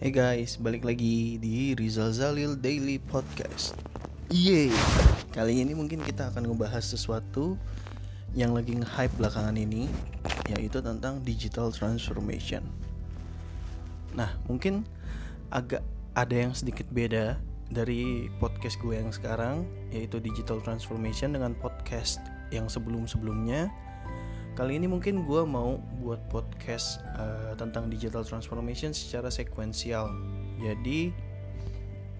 Hey guys, balik lagi di Rizal Zalil Daily Podcast. Yeay, kali ini mungkin kita akan ngebahas sesuatu yang lagi nge-hype belakangan ini, yaitu tentang digital transformation. Nah, mungkin agak ada yang sedikit beda dari podcast gue yang sekarang, yaitu digital transformation dengan podcast yang sebelum-sebelumnya Kali ini mungkin gue mau buat podcast uh, tentang digital transformation secara sekuensial. Jadi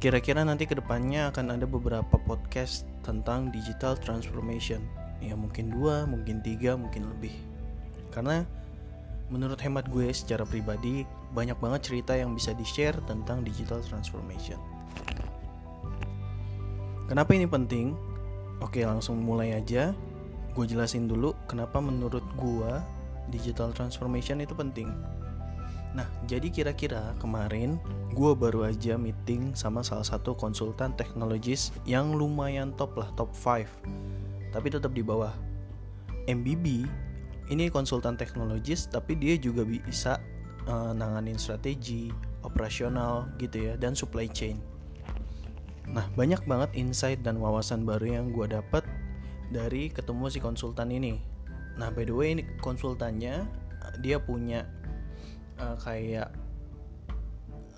kira-kira nanti ke depannya akan ada beberapa podcast tentang digital transformation. Ya mungkin dua, mungkin tiga, mungkin lebih. Karena menurut hemat gue secara pribadi banyak banget cerita yang bisa di-share tentang digital transformation. Kenapa ini penting? Oke, langsung mulai aja gue jelasin dulu kenapa menurut gue digital transformation itu penting. Nah, jadi kira-kira kemarin gue baru aja meeting sama salah satu konsultan teknologis yang lumayan top lah, top 5. Tapi tetap di bawah. MBB ini konsultan teknologis tapi dia juga bisa uh, nanganin strategi, operasional gitu ya, dan supply chain. Nah, banyak banget insight dan wawasan baru yang gue dapat dari ketemu si konsultan ini. Nah, by the way ini konsultannya dia punya uh, kayak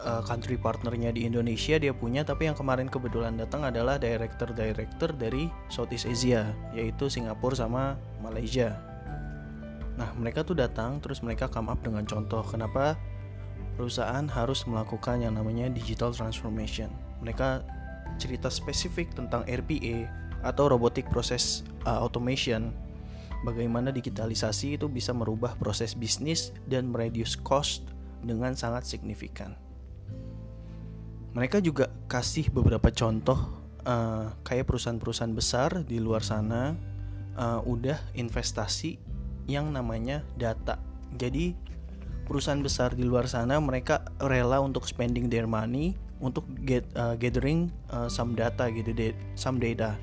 uh, country partnernya di Indonesia dia punya, tapi yang kemarin kebetulan datang adalah director-director dari Southeast Asia, yaitu Singapura sama Malaysia. Nah, mereka tuh datang terus mereka come up dengan contoh kenapa perusahaan harus melakukan yang namanya digital transformation. Mereka cerita spesifik tentang RPA, atau robotic process uh, automation bagaimana digitalisasi itu bisa merubah proses bisnis dan mereduce cost dengan sangat signifikan. Mereka juga kasih beberapa contoh uh, kayak perusahaan-perusahaan besar di luar sana uh, udah investasi yang namanya data. Jadi perusahaan besar di luar sana mereka rela untuk spending their money untuk get uh, gathering uh, some data gitu, some data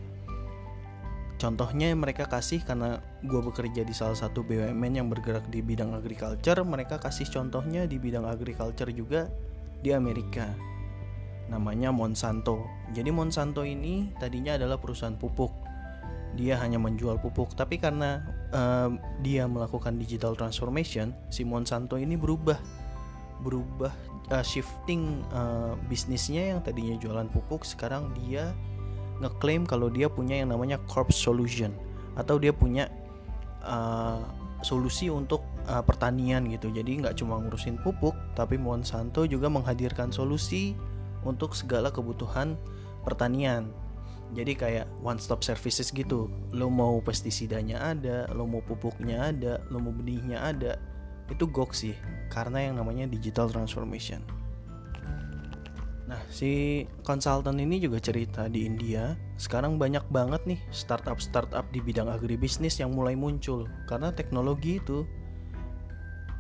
Contohnya mereka kasih karena gue bekerja di salah satu BUMN yang bergerak di bidang agriculture, mereka kasih contohnya di bidang agriculture juga di Amerika. Namanya Monsanto. Jadi Monsanto ini tadinya adalah perusahaan pupuk. Dia hanya menjual pupuk, tapi karena uh, dia melakukan digital transformation, si Monsanto ini berubah berubah uh, shifting uh, bisnisnya yang tadinya jualan pupuk sekarang dia ngeklaim kalau dia punya yang namanya corp solution atau dia punya uh, solusi untuk uh, pertanian gitu. Jadi nggak cuma ngurusin pupuk, tapi Monsanto juga menghadirkan solusi untuk segala kebutuhan pertanian. Jadi kayak one stop services gitu. Lo mau pestisidanya ada, lo mau pupuknya ada, lo mau benihnya ada. Itu gok sih, karena yang namanya digital transformation. Nah, si konsultan ini juga cerita di India, sekarang banyak banget nih startup-startup di bidang agribisnis yang mulai muncul karena teknologi itu.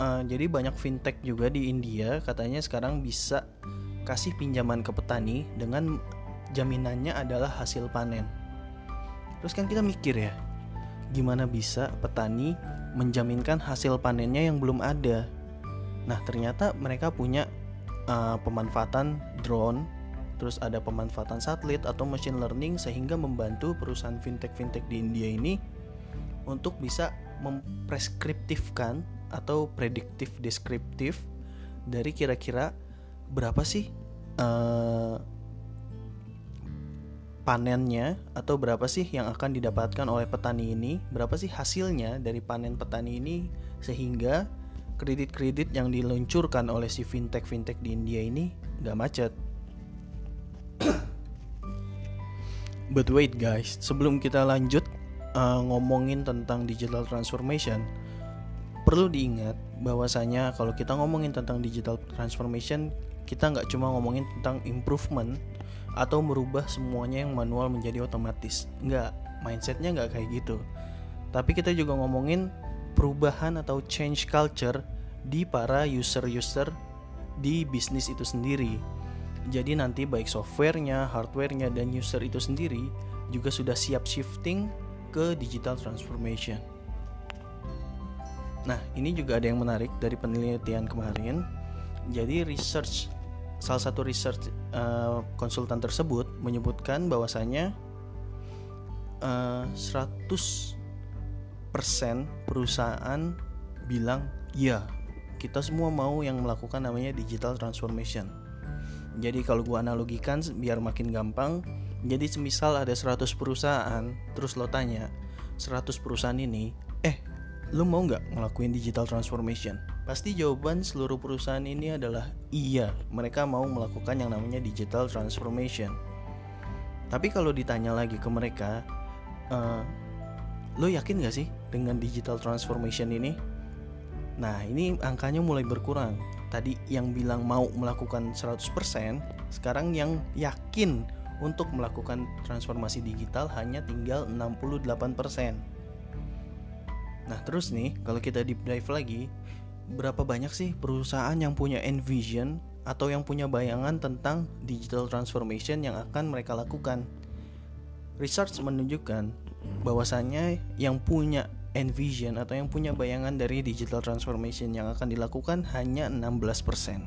Uh, jadi banyak fintech juga di India katanya sekarang bisa kasih pinjaman ke petani dengan jaminannya adalah hasil panen. Terus kan kita mikir ya, gimana bisa petani menjaminkan hasil panennya yang belum ada? Nah, ternyata mereka punya uh, pemanfaatan drone, terus ada pemanfaatan satelit atau machine learning sehingga membantu perusahaan fintech-fintech di India ini untuk bisa mempreskriptifkan atau prediktif deskriptif dari kira-kira berapa sih uh, panennya atau berapa sih yang akan didapatkan oleh petani ini, berapa sih hasilnya dari panen petani ini sehingga kredit-kredit yang diluncurkan oleh si fintech-fintech di India ini gak macet. But wait guys, sebelum kita lanjut uh, ngomongin tentang digital transformation, perlu diingat bahwasanya kalau kita ngomongin tentang digital transformation, kita nggak cuma ngomongin tentang improvement atau merubah semuanya yang manual menjadi otomatis. Nggak, mindsetnya nggak kayak gitu. Tapi kita juga ngomongin perubahan atau change culture di para user-user di bisnis itu sendiri. Jadi nanti baik softwarenya, hardwarenya, dan user itu sendiri juga sudah siap shifting ke digital transformation. Nah, ini juga ada yang menarik dari penelitian kemarin. Jadi research salah satu research uh, konsultan tersebut menyebutkan bahwasanya uh, 100% perusahaan bilang ya kita semua mau yang melakukan namanya digital transformation. Jadi kalau gua analogikan biar makin gampang, jadi semisal ada 100 perusahaan, terus lo tanya, 100 perusahaan ini, eh, lo mau nggak ngelakuin digital transformation? Pasti jawaban seluruh perusahaan ini adalah iya, mereka mau melakukan yang namanya digital transformation. Tapi kalau ditanya lagi ke mereka, uh, lo yakin gak sih dengan digital transformation ini? Nah, ini angkanya mulai berkurang. Tadi yang bilang mau melakukan 100%, sekarang yang yakin untuk melakukan transformasi digital hanya tinggal 68%. Nah, terus nih, kalau kita deep dive lagi, berapa banyak sih perusahaan yang punya envision atau yang punya bayangan tentang digital transformation yang akan mereka lakukan? Research menunjukkan bahwasannya yang punya envision atau yang punya bayangan dari digital transformation yang akan dilakukan hanya 16%.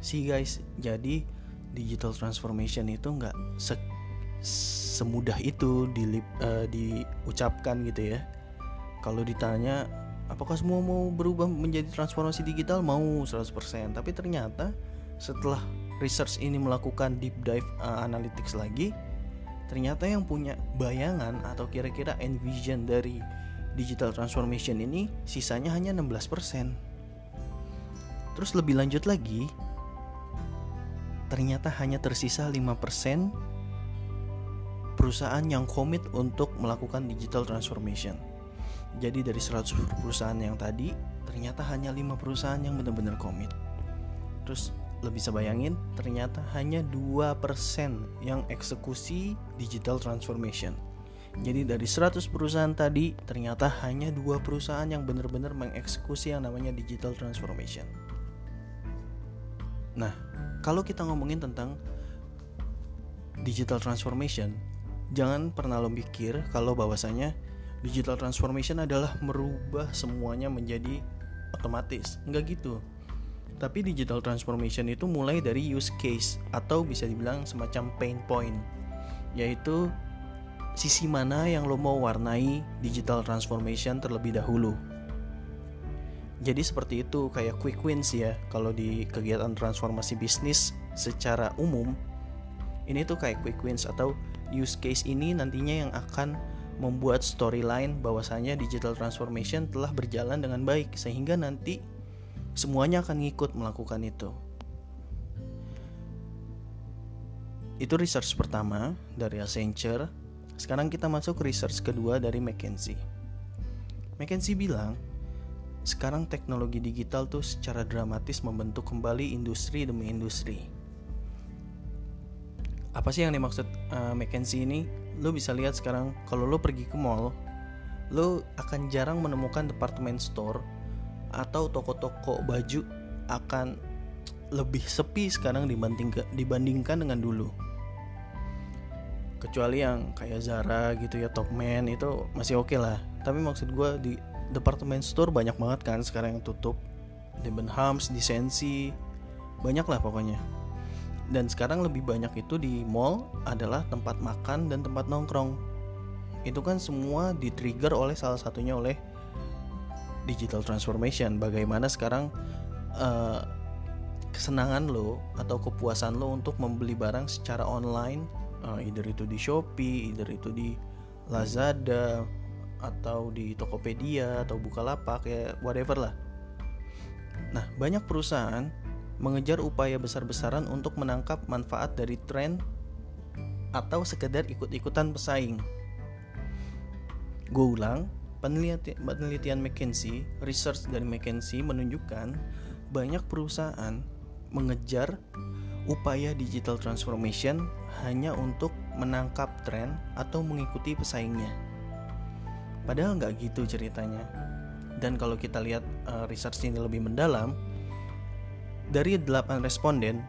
Si guys, jadi digital transformation itu nggak se semudah itu di, uh, diucapkan gitu ya. Kalau ditanya apakah semua mau berubah menjadi transformasi digital mau 100%, tapi ternyata setelah research ini melakukan deep dive uh, analytics lagi, ternyata yang punya bayangan atau kira-kira envision dari digital transformation ini sisanya hanya 16%. Terus lebih lanjut lagi, ternyata hanya tersisa 5% perusahaan yang komit untuk melakukan digital transformation. Jadi dari 100 perusahaan yang tadi, ternyata hanya 5 perusahaan yang benar-benar komit. Terus lebih bisa bayangin ternyata hanya 2% yang eksekusi digital transformation. Jadi dari 100 perusahaan tadi ternyata hanya dua perusahaan yang benar-benar mengeksekusi yang namanya digital transformation. Nah, kalau kita ngomongin tentang digital transformation, jangan pernah lo mikir kalau bahwasanya digital transformation adalah merubah semuanya menjadi otomatis. Enggak gitu tapi digital transformation itu mulai dari use case atau bisa dibilang semacam pain point, yaitu sisi mana yang lo mau warnai digital transformation terlebih dahulu. Jadi seperti itu kayak quick wins ya kalau di kegiatan transformasi bisnis secara umum ini tuh kayak quick wins atau use case ini nantinya yang akan membuat storyline bahwasanya digital transformation telah berjalan dengan baik sehingga nanti semuanya akan ngikut melakukan itu. Itu research pertama dari Accenture. Sekarang kita masuk ke research kedua dari McKinsey. McKinsey bilang, sekarang teknologi digital tuh secara dramatis membentuk kembali industri demi industri. Apa sih yang dimaksud uh, McKinsey ini? Lo bisa lihat sekarang kalau lo pergi ke mall, lo akan jarang menemukan department store atau toko-toko baju akan lebih sepi sekarang dibandingkan dibandingkan dengan dulu. Kecuali yang kayak Zara gitu ya, Topman itu masih oke okay lah. Tapi maksud gue di department store banyak banget kan sekarang yang tutup. Debenhams, Decency, banyak lah pokoknya. Dan sekarang lebih banyak itu di mall adalah tempat makan dan tempat nongkrong. Itu kan semua di-trigger oleh salah satunya oleh digital transformation. Bagaimana sekarang uh, kesenangan lo atau kepuasan lo untuk membeli barang secara online uh, either itu di Shopee either itu di Lazada atau di Tokopedia atau Bukalapak ya whatever lah. Nah banyak perusahaan mengejar upaya besar-besaran untuk menangkap manfaat dari tren atau sekedar ikut-ikutan pesaing. Gue ulang Penelitian, penelitian McKinsey, research dari McKinsey menunjukkan banyak perusahaan mengejar upaya digital transformation hanya untuk menangkap tren atau mengikuti pesaingnya. Padahal nggak gitu ceritanya. Dan kalau kita lihat uh, research ini lebih mendalam, dari 8 responden,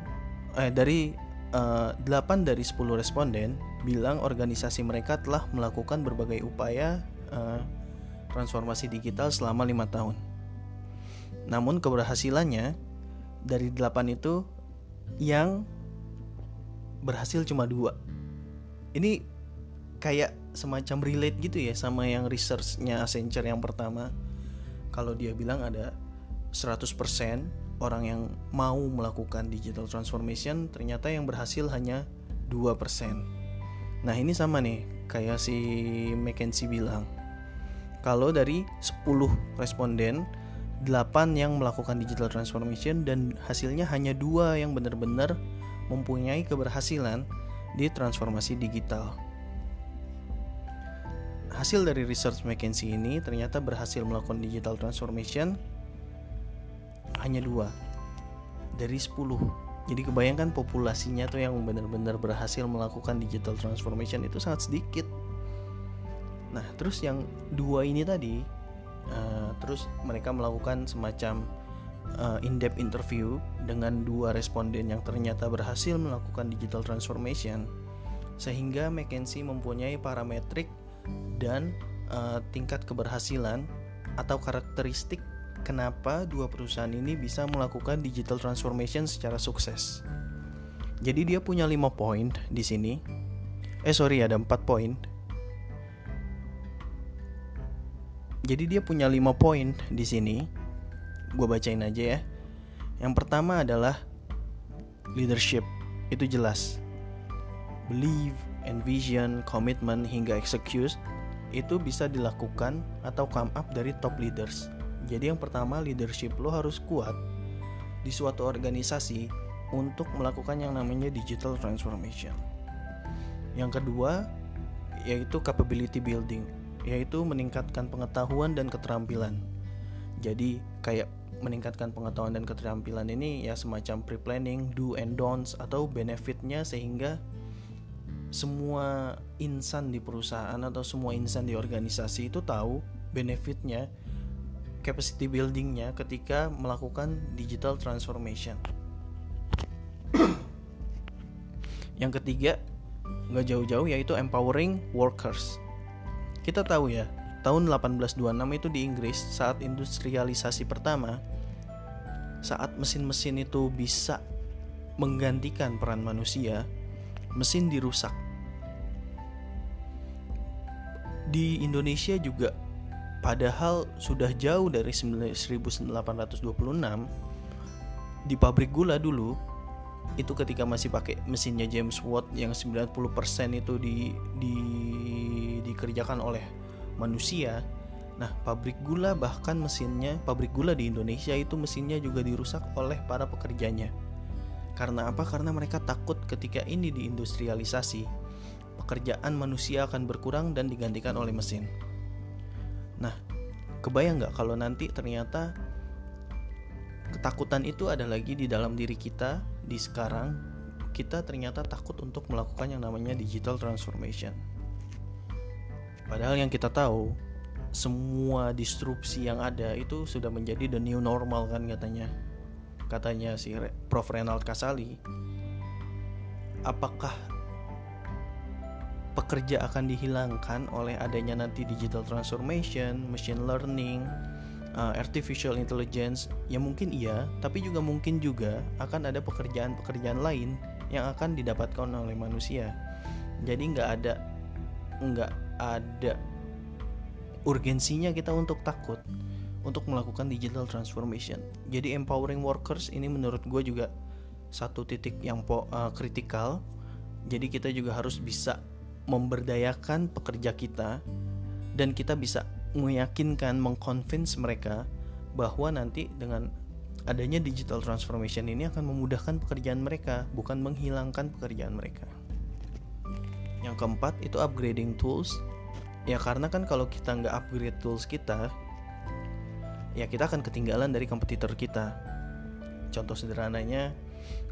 eh, dari uh, eh, 8 dari 10 responden bilang organisasi mereka telah melakukan berbagai upaya uh, transformasi digital selama lima tahun. Namun keberhasilannya dari delapan itu yang berhasil cuma dua ini kayak semacam relate gitu ya sama yang researchnya Accenture yang pertama kalau dia bilang ada 100% orang yang mau melakukan digital transformation ternyata yang berhasil hanya 2%. Nah, ini sama nih kayak si McKinsey bilang. Kalau dari 10 responden, 8 yang melakukan digital transformation dan hasilnya hanya dua yang benar-benar mempunyai keberhasilan di transformasi digital. Hasil dari research McKinsey ini ternyata berhasil melakukan digital transformation hanya dua dari 10 jadi kebayangkan populasinya tuh yang benar-benar berhasil melakukan digital transformation itu sangat sedikit nah terus yang dua ini tadi uh, terus mereka melakukan semacam uh, in-depth interview dengan dua responden yang ternyata berhasil melakukan digital transformation sehingga McKinsey mempunyai parametrik dan uh, tingkat keberhasilan atau karakteristik kenapa dua perusahaan ini bisa melakukan digital transformation secara sukses. Jadi dia punya 5 poin di sini. Eh sorry ada 4 poin. Jadi dia punya 5 poin di sini. Gue bacain aja ya. Yang pertama adalah leadership. Itu jelas. Believe, envision, commitment hingga execute itu bisa dilakukan atau come up dari top leaders jadi yang pertama leadership lo harus kuat di suatu organisasi untuk melakukan yang namanya digital transformation. Yang kedua yaitu capability building, yaitu meningkatkan pengetahuan dan keterampilan. Jadi kayak meningkatkan pengetahuan dan keterampilan ini ya semacam pre-planning, do and don'ts atau benefitnya sehingga semua insan di perusahaan atau semua insan di organisasi itu tahu benefitnya capacity buildingnya ketika melakukan digital transformation. Yang ketiga, nggak jauh-jauh yaitu empowering workers. Kita tahu ya, tahun 1826 itu di Inggris saat industrialisasi pertama, saat mesin-mesin itu bisa menggantikan peran manusia, mesin dirusak. Di Indonesia juga Padahal sudah jauh dari 1826 di pabrik gula dulu itu ketika masih pakai mesinnya James Watt yang 90% itu di, di dikerjakan oleh manusia. Nah, pabrik gula bahkan mesinnya, pabrik gula di Indonesia itu mesinnya juga dirusak oleh para pekerjanya. Karena apa? Karena mereka takut ketika ini diindustrialisasi, pekerjaan manusia akan berkurang dan digantikan oleh mesin. Nah, kebayang nggak kalau nanti ternyata ketakutan itu ada lagi di dalam diri kita di sekarang kita ternyata takut untuk melakukan yang namanya digital transformation. Padahal yang kita tahu semua disrupsi yang ada itu sudah menjadi the new normal kan katanya. Katanya si Prof Renald Kasali. Apakah pekerja akan dihilangkan oleh adanya nanti digital transformation, machine learning, uh, artificial intelligence, ya mungkin iya, tapi juga mungkin juga akan ada pekerjaan-pekerjaan lain yang akan didapatkan oleh manusia. Jadi nggak ada nggak ada urgensinya kita untuk takut untuk melakukan digital transformation. Jadi empowering workers ini menurut gue juga satu titik yang kritikal. Uh, Jadi kita juga harus bisa memberdayakan pekerja kita dan kita bisa meyakinkan, mengconvince mereka bahwa nanti dengan adanya digital transformation ini akan memudahkan pekerjaan mereka, bukan menghilangkan pekerjaan mereka. Yang keempat itu upgrading tools. Ya karena kan kalau kita nggak upgrade tools kita, ya kita akan ketinggalan dari kompetitor kita. Contoh sederhananya,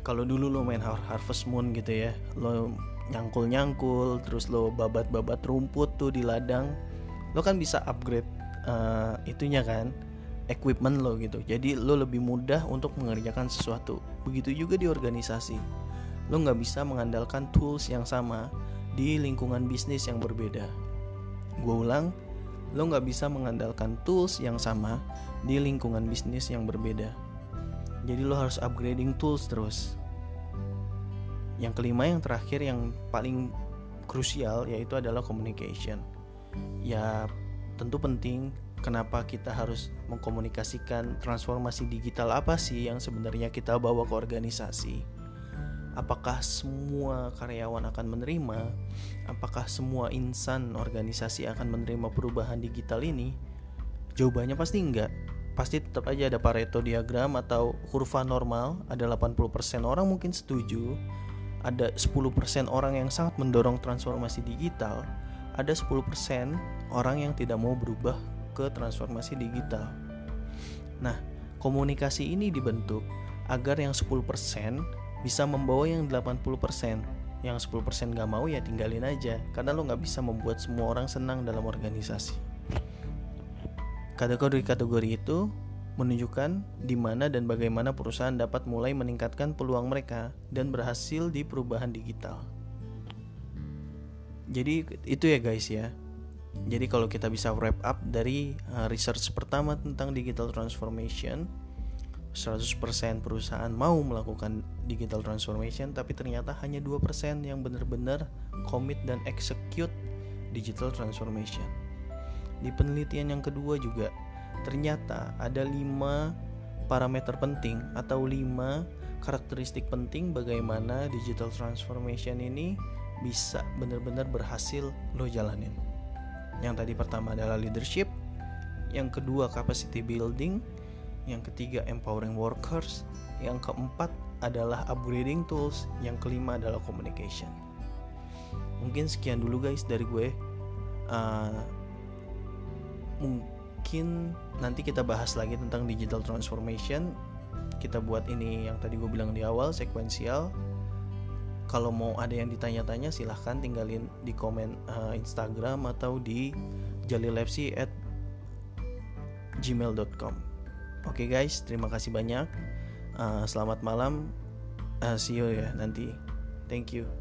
kalau dulu lo main Harvest Moon gitu ya, lo nyangkul-nyangkul terus lo babat-babat rumput tuh di ladang lo kan bisa upgrade uh, itunya kan equipment lo gitu jadi lo lebih mudah untuk mengerjakan sesuatu begitu juga di organisasi lo nggak bisa mengandalkan tools yang sama di lingkungan bisnis yang berbeda. Gue ulang lo nggak bisa mengandalkan tools yang sama di lingkungan bisnis yang berbeda. Jadi lo harus upgrading tools terus. Yang kelima yang terakhir yang paling krusial yaitu adalah communication. Ya tentu penting kenapa kita harus mengkomunikasikan transformasi digital apa sih yang sebenarnya kita bawa ke organisasi apakah semua karyawan akan menerima? Apakah semua insan organisasi akan menerima perubahan digital ini? Jawabannya pasti enggak. Pasti tetap aja ada Pareto diagram atau kurva normal ada 80% orang mungkin setuju ada 10% orang yang sangat mendorong transformasi digital ada 10% orang yang tidak mau berubah ke transformasi digital. Nah komunikasi ini dibentuk agar yang 10% bisa membawa yang 80% yang 10% gak mau ya tinggalin aja karena lo gak bisa membuat semua orang senang dalam organisasi Kategori-kategori itu menunjukkan di mana dan bagaimana perusahaan dapat mulai meningkatkan peluang mereka dan berhasil di perubahan digital. Jadi itu ya guys ya. Jadi kalau kita bisa wrap up dari uh, research pertama tentang digital transformation, 100% perusahaan mau melakukan digital transformation tapi ternyata hanya 2% yang benar-benar commit dan execute digital transformation. Di penelitian yang kedua juga ternyata ada lima parameter penting atau lima karakteristik penting bagaimana digital transformation ini bisa benar-benar berhasil lo jalanin. Yang tadi pertama adalah leadership, yang kedua capacity building, yang ketiga empowering workers, yang keempat adalah upgrading tools, yang kelima adalah communication. Mungkin sekian dulu guys dari gue. Uh, mungkin nanti kita bahas lagi tentang digital transformation. Kita buat ini yang tadi gue bilang di awal sekuensial kalau mau ada yang ditanya-tanya silahkan tinggalin di komen uh, Instagram atau di jalilepsi at gmail.com oke okay guys terima kasih banyak. Uh, selamat malam. Uh, see you ya nanti. Thank you